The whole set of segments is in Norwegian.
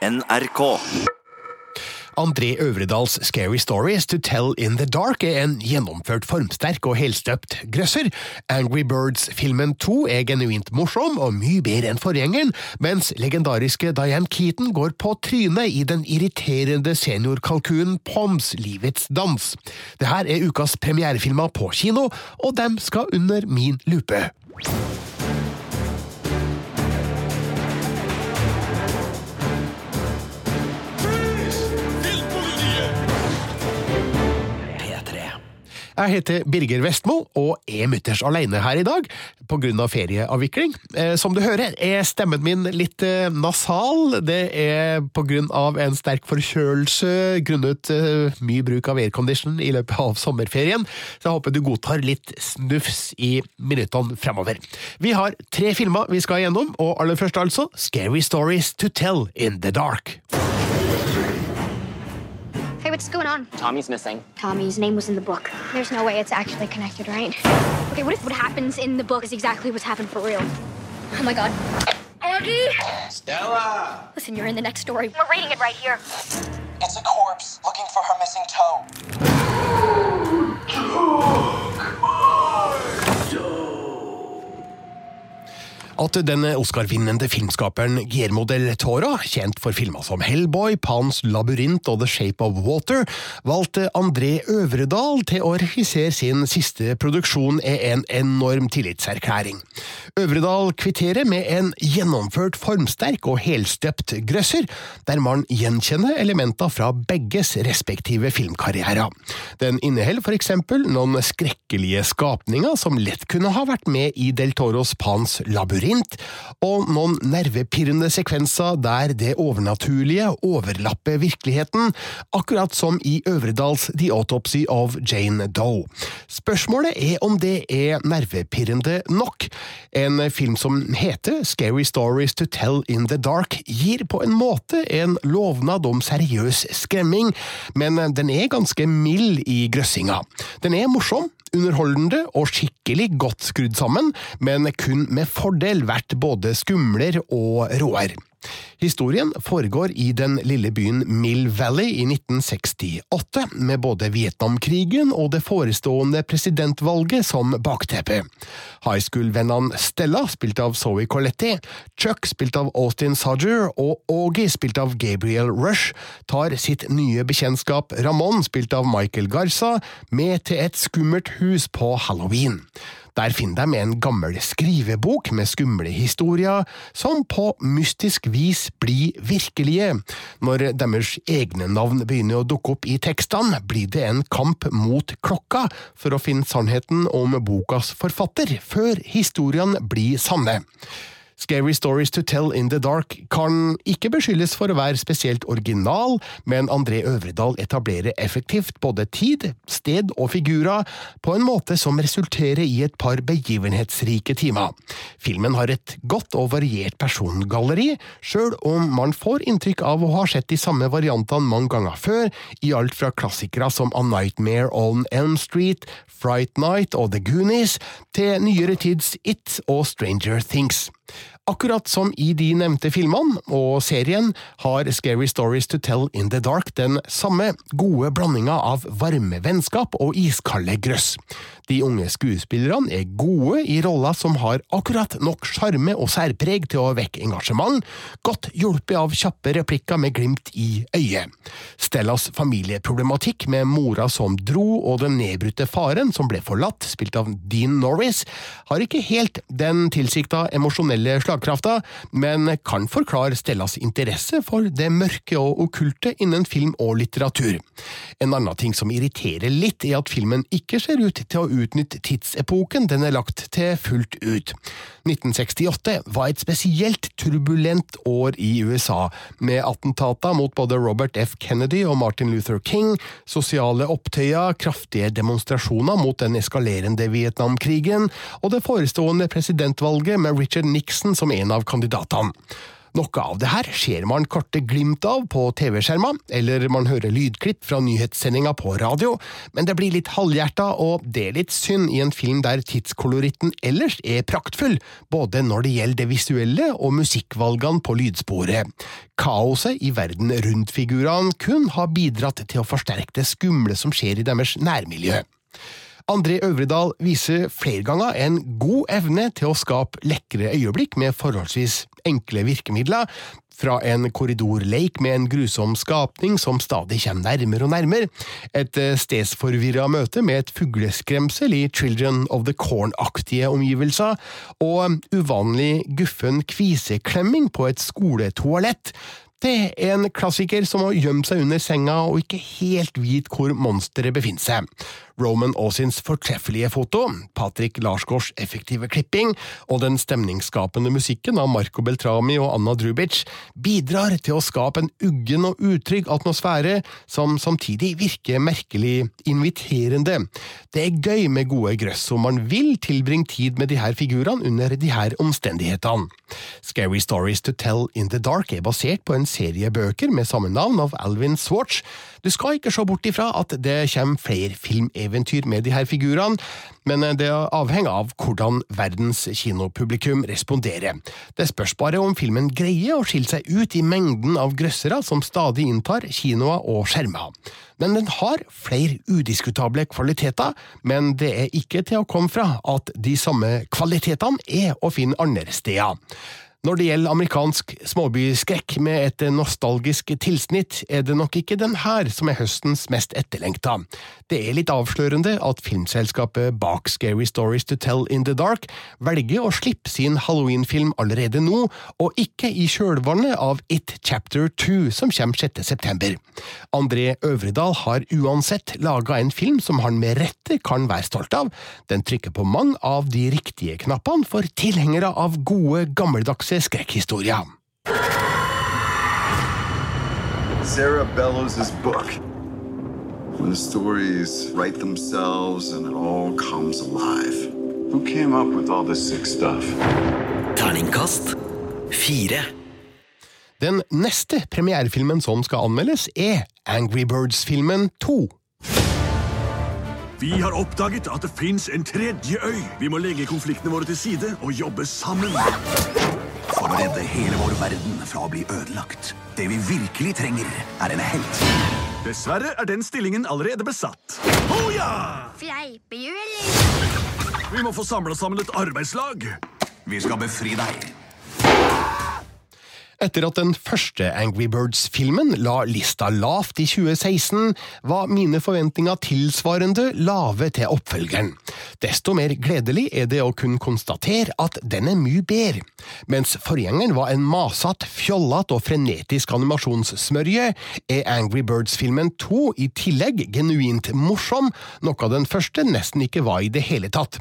NRK. André Øvredals Scary Stories to Tell in the Dark er en gjennomført formsterk og helstøpt grøsser. Angry Birds-filmen 2 er genuint morsom og mye bedre enn forgjengeren, mens legendariske Diane Keaton går på trynet i den irriterende seniorkalkunen Poms Livets dans. Det her er ukas premierefilmer på kino, og dem skal under min lupe. Jeg heter Birger Vestmo og er mutters alene her i dag pga. ferieavvikling. Eh, som du hører, er stemmen min litt eh, nasal. Det er pga. en sterk forkjølelse grunnet eh, mye bruk av aircondition i løpet av sommerferien. Så jeg håper du godtar litt snufs i minuttene fremover. Vi har tre filmer vi skal gjennom, og aller først altså Scary Stories to Tell in the Dark. Hey, what's going on? Tommy's missing. Tommy's name was in the book. There's no way it's actually connected, right? Okay, what if what happens in the book is exactly what's happened for real? Oh my god. Aggie! Stella! Listen, you're in the next story. We're reading it right here. It's a corpse looking for her missing toe. at den Oscar-vinnende filmskaperen Guillermo del Toro, kjent for filmer som Hellboy, Pans labyrint og The Shape of Water, valgte André Øvredal til å regissere sin siste produksjon, er en enorm tillitserklæring. Øvredal kvitterer med en gjennomført formsterk og helstøpt grøsser, der man gjenkjenner elementer fra begges respektive filmkarrierer. Den inneholder for eksempel noen skrekkelige skapninger som lett kunne ha vært med i Del Toros Pans labyrint, og noen nervepirrende sekvenser der det overnaturlige overlapper virkeligheten, akkurat som i Øvredals The Autopsy of Jane Doe. Spørsmålet er om det er nervepirrende nok. En film som heter Scary Stories to Tell in the Dark, gir på en måte en lovnad om seriøs skremming, men den er ganske mild i grøssinga. Den er morsom, underholdende og skikkelig godt skrudd sammen, men kun med fordel vært både skumler og råere. Historien foregår i den lille byen Mill Valley i 1968, med både Vietnamkrigen og det forestående presidentvalget som bakteppe. High school-vennene Stella, spilt av Zoe Coletti, Chuck, spilt av Austin Sodger, og Augie, spilt av Gabriel Rush, tar sitt nye bekjentskap Ramón, spilt av Michael Garza, med til et skummelt hus på halloween. Der finner de en gammel skrivebok med skumle historier, som på mystisk vis blir virkelige. Når deres egne navn begynner å dukke opp i tekstene, blir det en kamp mot klokka for å finne sannheten om bokas forfatter, før historiene blir sanne. Scary Stories to Tell in the Dark kan ikke beskyldes for å være spesielt original, men André Øvredal etablerer effektivt både tid, sted og figurer på en måte som resulterer i et par begivenhetsrike timer. Filmen har et godt og variert persongalleri, sjøl om man får inntrykk av å ha sett de samme variantene mange ganger før, i alt fra klassikere som A Nightmare on Elm Street, Fright Night og The Goonies, til nyere tids It og Stranger Things. Akkurat som i de nevnte filmene og serien, har Scary Stories to Tell in the Dark den samme gode blandinga av varme vennskap og iskalde grøss. De unge skuespillerne er gode i roller som har akkurat nok sjarme og særpreg til å vekke engasjement, godt hjulpet av kjappe replikker med glimt i øyet. Stellas familieproblematikk med mora som dro og den nedbrutte faren som ble forlatt, spilt av Dean Norris, har ikke helt den tilsikta emosjonelle slagkrafta, men kan forklare Stellas interesse for det mørke og okkulte innen film og litteratur. En annen ting som irriterer litt, er at filmen ikke ser ut til å utnytte tidsepoken den er lagt til fullt ut. 1968 var et spesielt turbulent år i USA, med attentater mot både Robert F. Kennedy og Martin Luther King, sosiale opptøyer, kraftige demonstrasjoner mot den eskalerende Vietnamkrigen og det forestående presidentvalget med Richard Nixon som en av kandidatene. Noe av det her ser man korte glimt av på tv-skjermen, eller man hører lydklipp fra nyhetssendinga på radio, men det blir litt halvhjerta, og det er litt synd i en film der tidskoloritten ellers er praktfull, både når det gjelder det visuelle og musikkvalgene på lydsporet. Kaoset i verden rundt figurene kun har bidratt til å forsterke det skumle som skjer i deres nærmiljø. André Øvredal viser flere ganger en god evne til å skape lekre øyeblikk med forholdsvis enkle virkemidler, fra en korridorleik med en grusom skapning som stadig kommer nærmere og nærmere, et stedsforvirra møte med et fugleskremsel i Children of the Corn-aktige omgivelser, og uvanlig guffen kviseklemming på et skoletoalett, det er en klassiker som har gjemt seg under senga og ikke helt vite hvor monsteret befinner seg. Roman Aasins fortreffelige foto, Patrick Larsgaards effektive klipping og den stemningsskapende musikken av Marco Beltrami og Anna Drubic bidrar til å skape en uggen og utrygg atmosfære som samtidig virker merkelig inviterende. Det er gøy med gode grøss, og man vil tilbringe tid med de her figurene under de her omstendighetene. Scary Stories to Tell in the Dark er basert på en serie bøker med samme navn av Alvin Swartz. Du skal ikke se bort ifra at det kommer flere filmeventyr med de her figurene, men det avhenger av hvordan verdens kinopublikum responderer. Det spørs bare om filmen greier å skille seg ut i mengden av grøssere som stadig inntar kinoer og skjermer. Men den har flere udiskutable kvaliteter, men det er ikke til å komme fra at de samme kvalitetene er å finne andre steder. Når det gjelder amerikansk småbyskrekk med et nostalgisk tilsnitt, er det nok ikke den her som er høstens mest etterlengta. Det er litt avslørende at filmselskapet bak Scary Stories to Tell in the Dark velger å slippe sin halloweenfilm allerede nå, og ikke i kjølvannet av It Chapter 2 som kommer 6. september. André Øvredal har uansett laga en film som han med rette kan være stolt av. Den trykker på mange av de riktige knappene for tilhengere av gode, gammeldagse skrekkhistorier. Sarah Bellows' book. When the stories write themselves and it all comes alive. Who came up with all this sick stuff? Terningkast fire. Den neste premierefilmen som skal anmeldes, er Angry Birds-filmen 2. Vi har oppdaget at det fins en tredje øy. Vi må legge konfliktene våre til side og jobbe sammen. Å redde hele vår verden fra å bli ødelagt. Det vi virkelig trenger, er en helt. Dessverre er den stillingen allerede besatt. Hoja! ja! Fleipejuling! Vi må få samla sammen et arbeidslag. Vi skal befri deg. Etter at den første Angry Birds-filmen la lista lavt i 2016, var mine forventninger tilsvarende lave til oppfølgeren. Desto mer gledelig er det å kunne konstatere at den er mye bedre. Mens forgjengeren var en masete, fjollete og frenetisk animasjonssmørje, er Angry Birds-filmen 2 i tillegg genuint morsom, noe den første nesten ikke var i det hele tatt.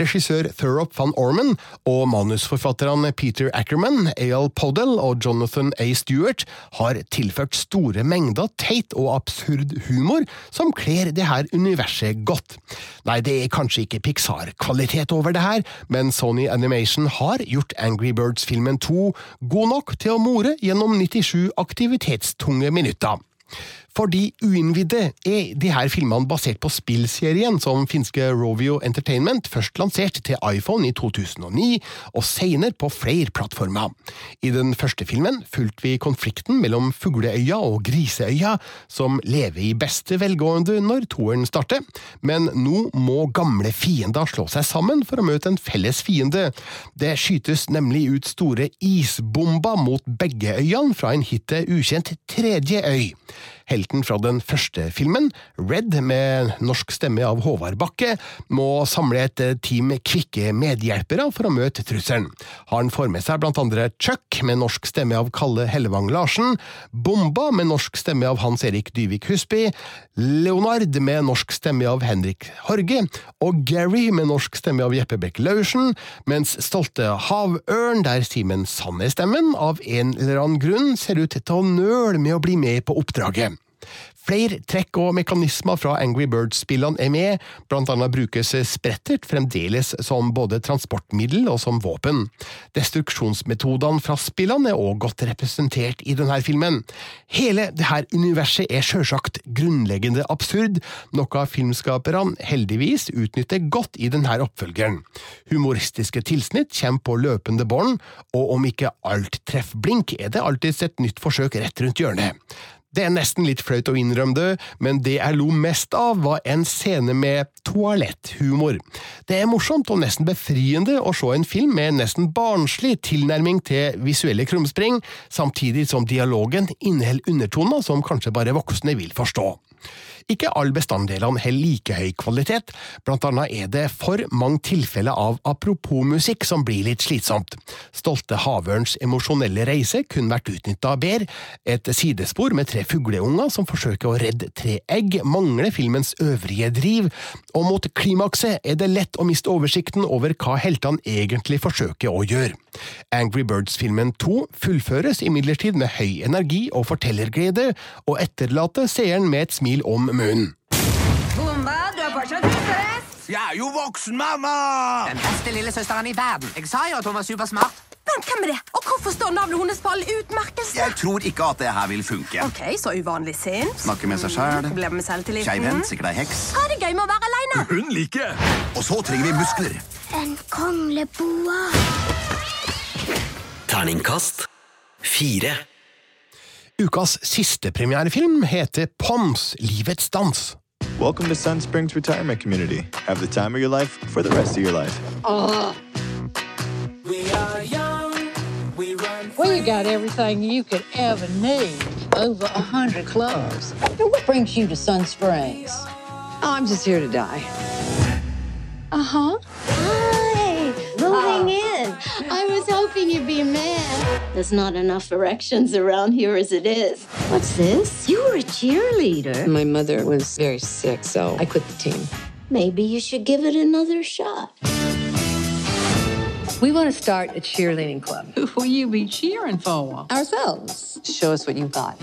Regissør Thurop van Orman og manusforfatterne Peter Ackerman, A.L. Podell og Jonathan A. Stewart har tilført store mengder teit og absurd humor som kler det her universet godt. Nei, det er kanskje ikke Pixar-kvalitet over det her, men Sony Animation har gjort Angry Birds-filmen 2 god nok til å more gjennom 97 aktivitetstunge minutter. For de uinnvidde er de her filmene basert på spillserien som finske Rovio Entertainment først lanserte til iPhone i 2009, og senere på flere plattformer. I den første filmen fulgte vi konflikten mellom Fugleøya og Griseøya, som lever i beste velgående når toeren starter, men nå må gamle fiender slå seg sammen for å møte en felles fiende. Det skytes nemlig ut store isbomber mot begge øyene fra en hittil ukjent tredje øy. Helten fra den første filmen, Red, med norsk stemme av Håvard Bakke, må samle et team kvikke medhjelpere for å møte trusselen. Han får med seg blant andre Chuck, med norsk stemme av Kalle Hellevang Larsen, Bomba, med norsk stemme av Hans Erik Dyvik Husby, Leonard, med norsk stemme av Henrik Horge, og Gary, med norsk stemme av Jeppe Beck Laursen, mens stolte Havørn, der Simen Sanne-stemmen av en eller annen grunn ser ut til å nøle med å bli med på oppdraget. Flere trekk og mekanismer fra Angry Birds-spillene er med, blant annet brukes sprettert fremdeles som både transportmiddel og som våpen. Destruksjonsmetodene fra spillene er også godt representert i denne filmen. Hele dette universet er sjølsagt grunnleggende absurd, noe filmskaperne heldigvis utnytter godt i denne oppfølgeren. Humoristiske tilsnitt kommer på løpende bånd, og om ikke alt treffer blink, er det alltids et nytt forsøk rett rundt hjørnet. Det er nesten litt flaut å innrømme det, men det jeg lo mest av, var en scene med toaletthumor. Det er morsomt og nesten befriende å se en film med nesten barnslig tilnærming til visuelle krumspring, samtidig som dialogen inneholder undertoner som kanskje bare voksne vil forstå. Ikke alle bestanddelene har like høy kvalitet, blant annet er det for mange tilfeller av apropos-musikk som blir litt slitsomt. Stolte havørns emosjonelle reise kunne vært utnytta bedre, et sidespor med tre fugleunger som forsøker å redde tre egg, mangler filmens øvrige driv, og mot klimakset er det lett å miste oversikten over hva heltene egentlig forsøker å gjøre. Angry Birds-filmen 2 fullføres imidlertid med høy energi og fortellerglede, og etterlater seeren med et smil om munnen. Bomba, du er fortsatt! Jeg er jo voksen, mamma! Den beste lillesøsteren i verden. Jeg sa jo at hun var supersmart. Men hvem er det? Og hvorfor står navnet hennes på alle utmerkelser? Jeg tror ikke at det her vil funke. Ok, så uvanlig sint. Snakke med seg sjæl. Problemer med selvtilliten. Skeivhendt, sikkert ei heks. Er det gøy med å være aleine. Hun liker. Og så trenger vi muskler. En kongleboa. Terningkast fire. Ukas siste premierefilm heter Poms, livets dans. Welcome to Sun Springs Retirement Community. Have the time of your life for the rest of your life. We got everything you could ever need. Over a hundred clubs. Now, what brings you to Sun Springs? Oh, I'm just here to die. Uh huh. Hi. I was hoping you'd be a man. There's not enough erections around here as it is. What's this? You were a cheerleader. My mother was very sick, so I quit the team. Maybe you should give it another shot. We want to start a cheerleading club. Who will you be cheering for? Ourselves. Show us what you've got.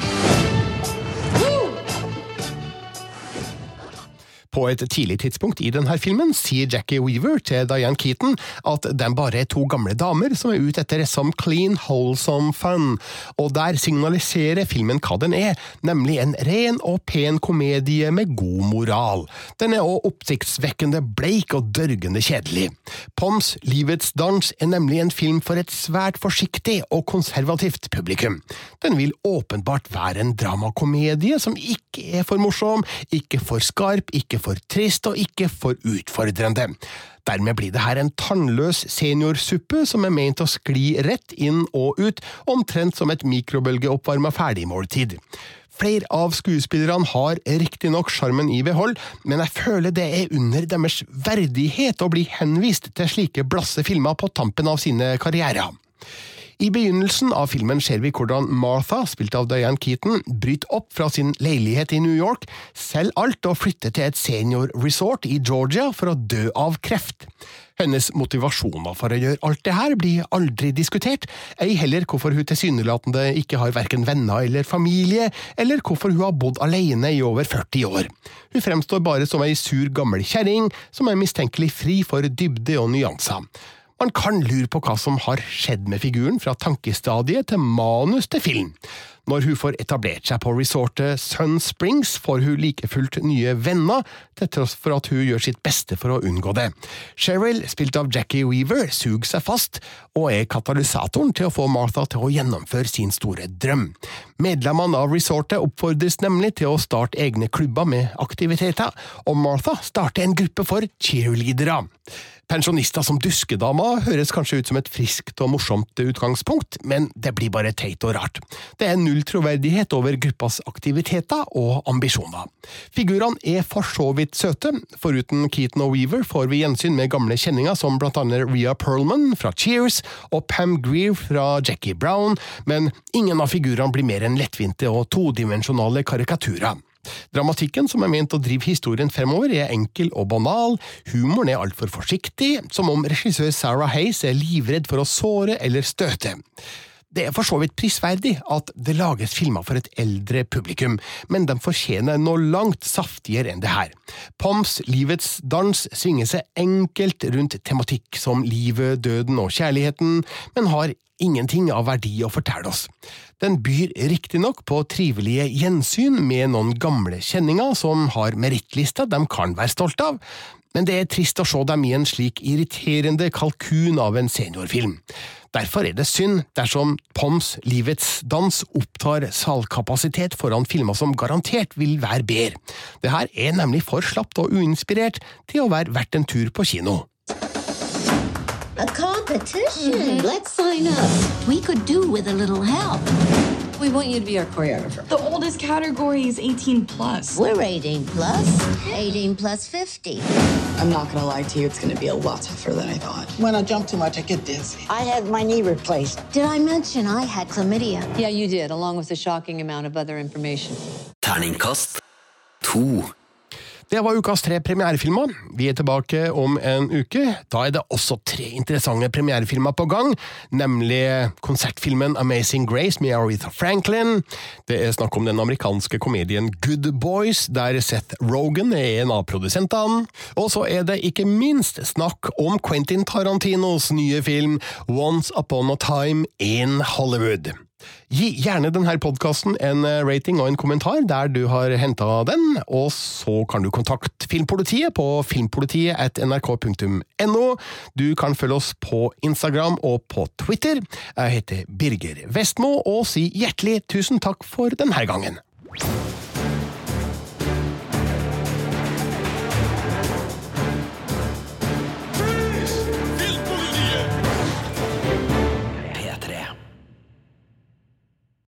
På et tidlig tidspunkt i denne filmen sier Jackie Weaver til Diane Keaton at de bare er to gamle damer som er ute etter some clean, wholesome fun, og der signaliserer filmen hva den er, nemlig en ren og pen komedie med god moral. Den er også oppsiktsvekkende bleik og dørgende kjedelig. Poms Livets dans er nemlig en film for et svært forsiktig og konservativt publikum. Den vil åpenbart være en dramakomedie som ikke er for morsom, ikke for skarp, ikke for trist og ikke for utfordrende. Dermed blir det her en tannløs seniorsuppe som er ment å skli rett inn og ut, omtrent som et mikrobølgeoppvarma ferdigmåltid. Flere av skuespillerne har riktignok sjarmen i behold, men jeg føler det er under deres verdighet å bli henvist til slike blasse filmer på tampen av sine karrierer. I begynnelsen av filmen ser vi hvordan Martha, spilt av Diane Keaton, bryter opp fra sin leilighet i New York, selger alt og flytter til et seniorresort i Georgia for å dø av kreft. Hennes motivasjoner for å gjøre alt det her blir aldri diskutert, ei heller hvorfor hun tilsynelatende ikke har verken venner eller familie, eller hvorfor hun har bodd alene i over 40 år. Hun fremstår bare som ei sur gammel kjerring som er mistenkelig fri for dybde og nyanser. Man kan lure på hva som har skjedd med figuren fra tankestadiet til manus til film. Når hun får etablert seg på resortet Sun Springs, får hun like fullt nye venner, til tross for at hun gjør sitt beste for å unngå det. Cheryl, spilt av Jackie Weaver, suger seg fast, og er katalysatoren til å få Martha til å gjennomføre sin store drøm. Medlemmene av resortet oppfordres nemlig til å starte egne klubber med aktiviteter, og Martha starter en gruppe for cheerleadere. Pensjonister som duskedama høres kanskje ut som et friskt og morsomt utgangspunkt, men det blir bare teit og rart. Det er null troverdighet over gruppas aktiviteter og ambisjoner. Figurene er for så vidt søte, foruten Keaton og Weaver får vi gjensyn med gamle kjenninger som blant annet Rhea Perlman fra Cheers og Pam Greer fra Jackie Brown, men ingen av figurene blir mer enn lettvinte og todimensjonale karikaturer. Dramatikken som er ment å drive historien fremover, er enkel og banal, humoren er altfor forsiktig, som om regissør Sarah Hayes er livredd for å såre eller støte. Det er for så vidt prisverdig at det lages filmer for et eldre publikum, men de fortjener noe langt saftigere enn det her. Poms Livets dans svinger seg enkelt rundt tematikk som livet, døden og kjærligheten, men har ingenting av verdi å fortelle oss. Den byr riktignok på trivelige gjensyn med noen gamle kjenninger som har merittlista de kan være stolte av, men det er trist å se dem i en slik irriterende kalkun av en seniorfilm. Derfor er det synd dersom Poms Livets dans opptar salgkapasitet foran filmer som garantert vil være bedre. Det her er nemlig for slapt og uinspirert til å være verdt en tur på kino. A competition. Let's sign up. We could do with a little help. We want you to be our choreographer. The oldest category is 18 plus. We're 18 plus. 18 plus 50. I'm not gonna lie to you, it's gonna be a lot tougher than I thought. When I jump too much, I get dizzy. I had my knee replaced. Did I mention I had chlamydia? Yeah, you did, along with a shocking amount of other information. Terningkast to. Det var ukas tre premierefilmer. Vi er tilbake om en uke. Da er det også tre interessante premierefilmer på gang, nemlig konsertfilmen Amazing Grace med Aretha Franklin. Det er snakk om den amerikanske komedien Good Boys, der Seth Rogan er en av produsentene. Og så er det ikke minst snakk om Quentin Tarantinos nye film Once Upon a Time in Hollywood. Gi gjerne denne podkasten en eh, rating og en kommentar der du har henta den, og så kan du kontakte Filmpolitiet på filmpolitiet at nrk.no. Du kan følge oss på Instagram og på Twitter. Jeg heter Birger Vestmo og sier hjertelig tusen takk for denne gangen.